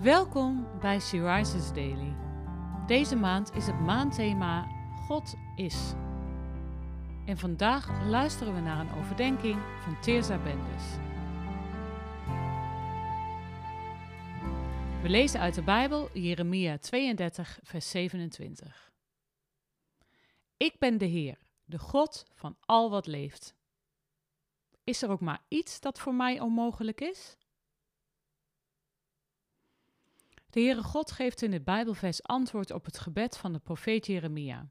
Welkom bij She Rises Daily. Deze maand is het maandthema God is. En vandaag luisteren we naar een overdenking van Teerza Bendis. We lezen uit de Bijbel Jeremia 32, vers 27. Ik ben de Heer, de God van al wat leeft. Is er ook maar iets dat voor mij onmogelijk is? De Heere God geeft in het Bijbelvers antwoord op het gebed van de profeet Jeremia.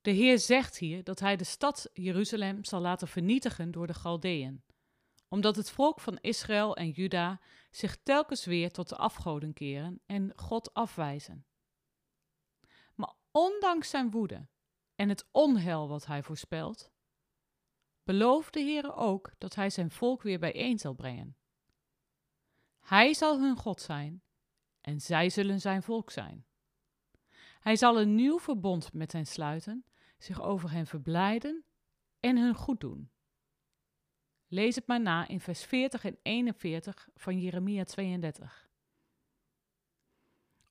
De Heer zegt hier dat hij de stad Jeruzalem zal laten vernietigen door de Galdeën, omdat het volk van Israël en Juda zich telkens weer tot de afgoden keren en God afwijzen. Maar ondanks zijn woede en het onheil wat hij voorspelt, belooft de Heer ook dat hij zijn volk weer bijeen zal brengen. Hij zal hun God zijn en zij zullen zijn volk zijn. Hij zal een nieuw verbond met hen sluiten, zich over hen verblijden en hun goed doen. Lees het maar na in vers 40 en 41 van Jeremia 32.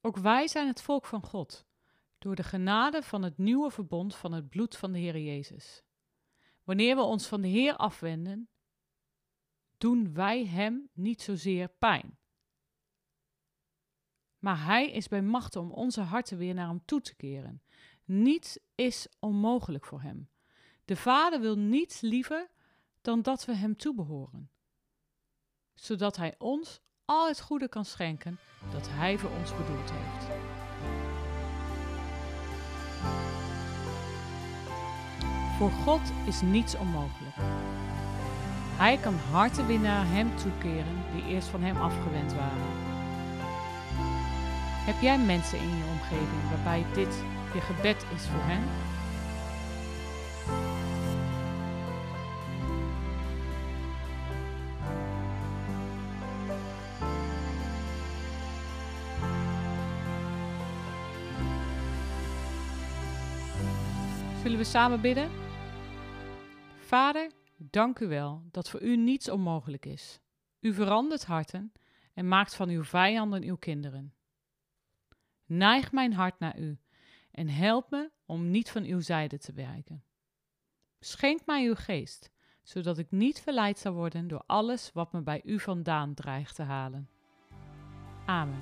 Ook wij zijn het volk van God, door de genade van het nieuwe verbond van het bloed van de Heer Jezus. Wanneer we ons van de Heer afwenden, doen wij Hem niet zozeer pijn. Maar Hij is bij macht om onze harten weer naar Hem toe te keren. Niets is onmogelijk voor Hem. De Vader wil niets liever dan dat we Hem toebehoren, zodat Hij ons al het goede kan schenken dat Hij voor ons bedoeld heeft. Voor God is niets onmogelijk. Hij kan harten weer naar Hem toekeren die eerst van Hem afgewend waren. Heb jij mensen in je omgeving waarbij dit je gebed is voor hen? Zullen we samen bidden? Vader, dank u wel dat voor u niets onmogelijk is. U verandert harten en maakt van uw vijanden uw kinderen. Neig mijn hart naar u en help me om niet van uw zijde te wijken. Schenk mij uw geest, zodat ik niet verleid zal worden door alles wat me bij u vandaan dreigt te halen. Amen.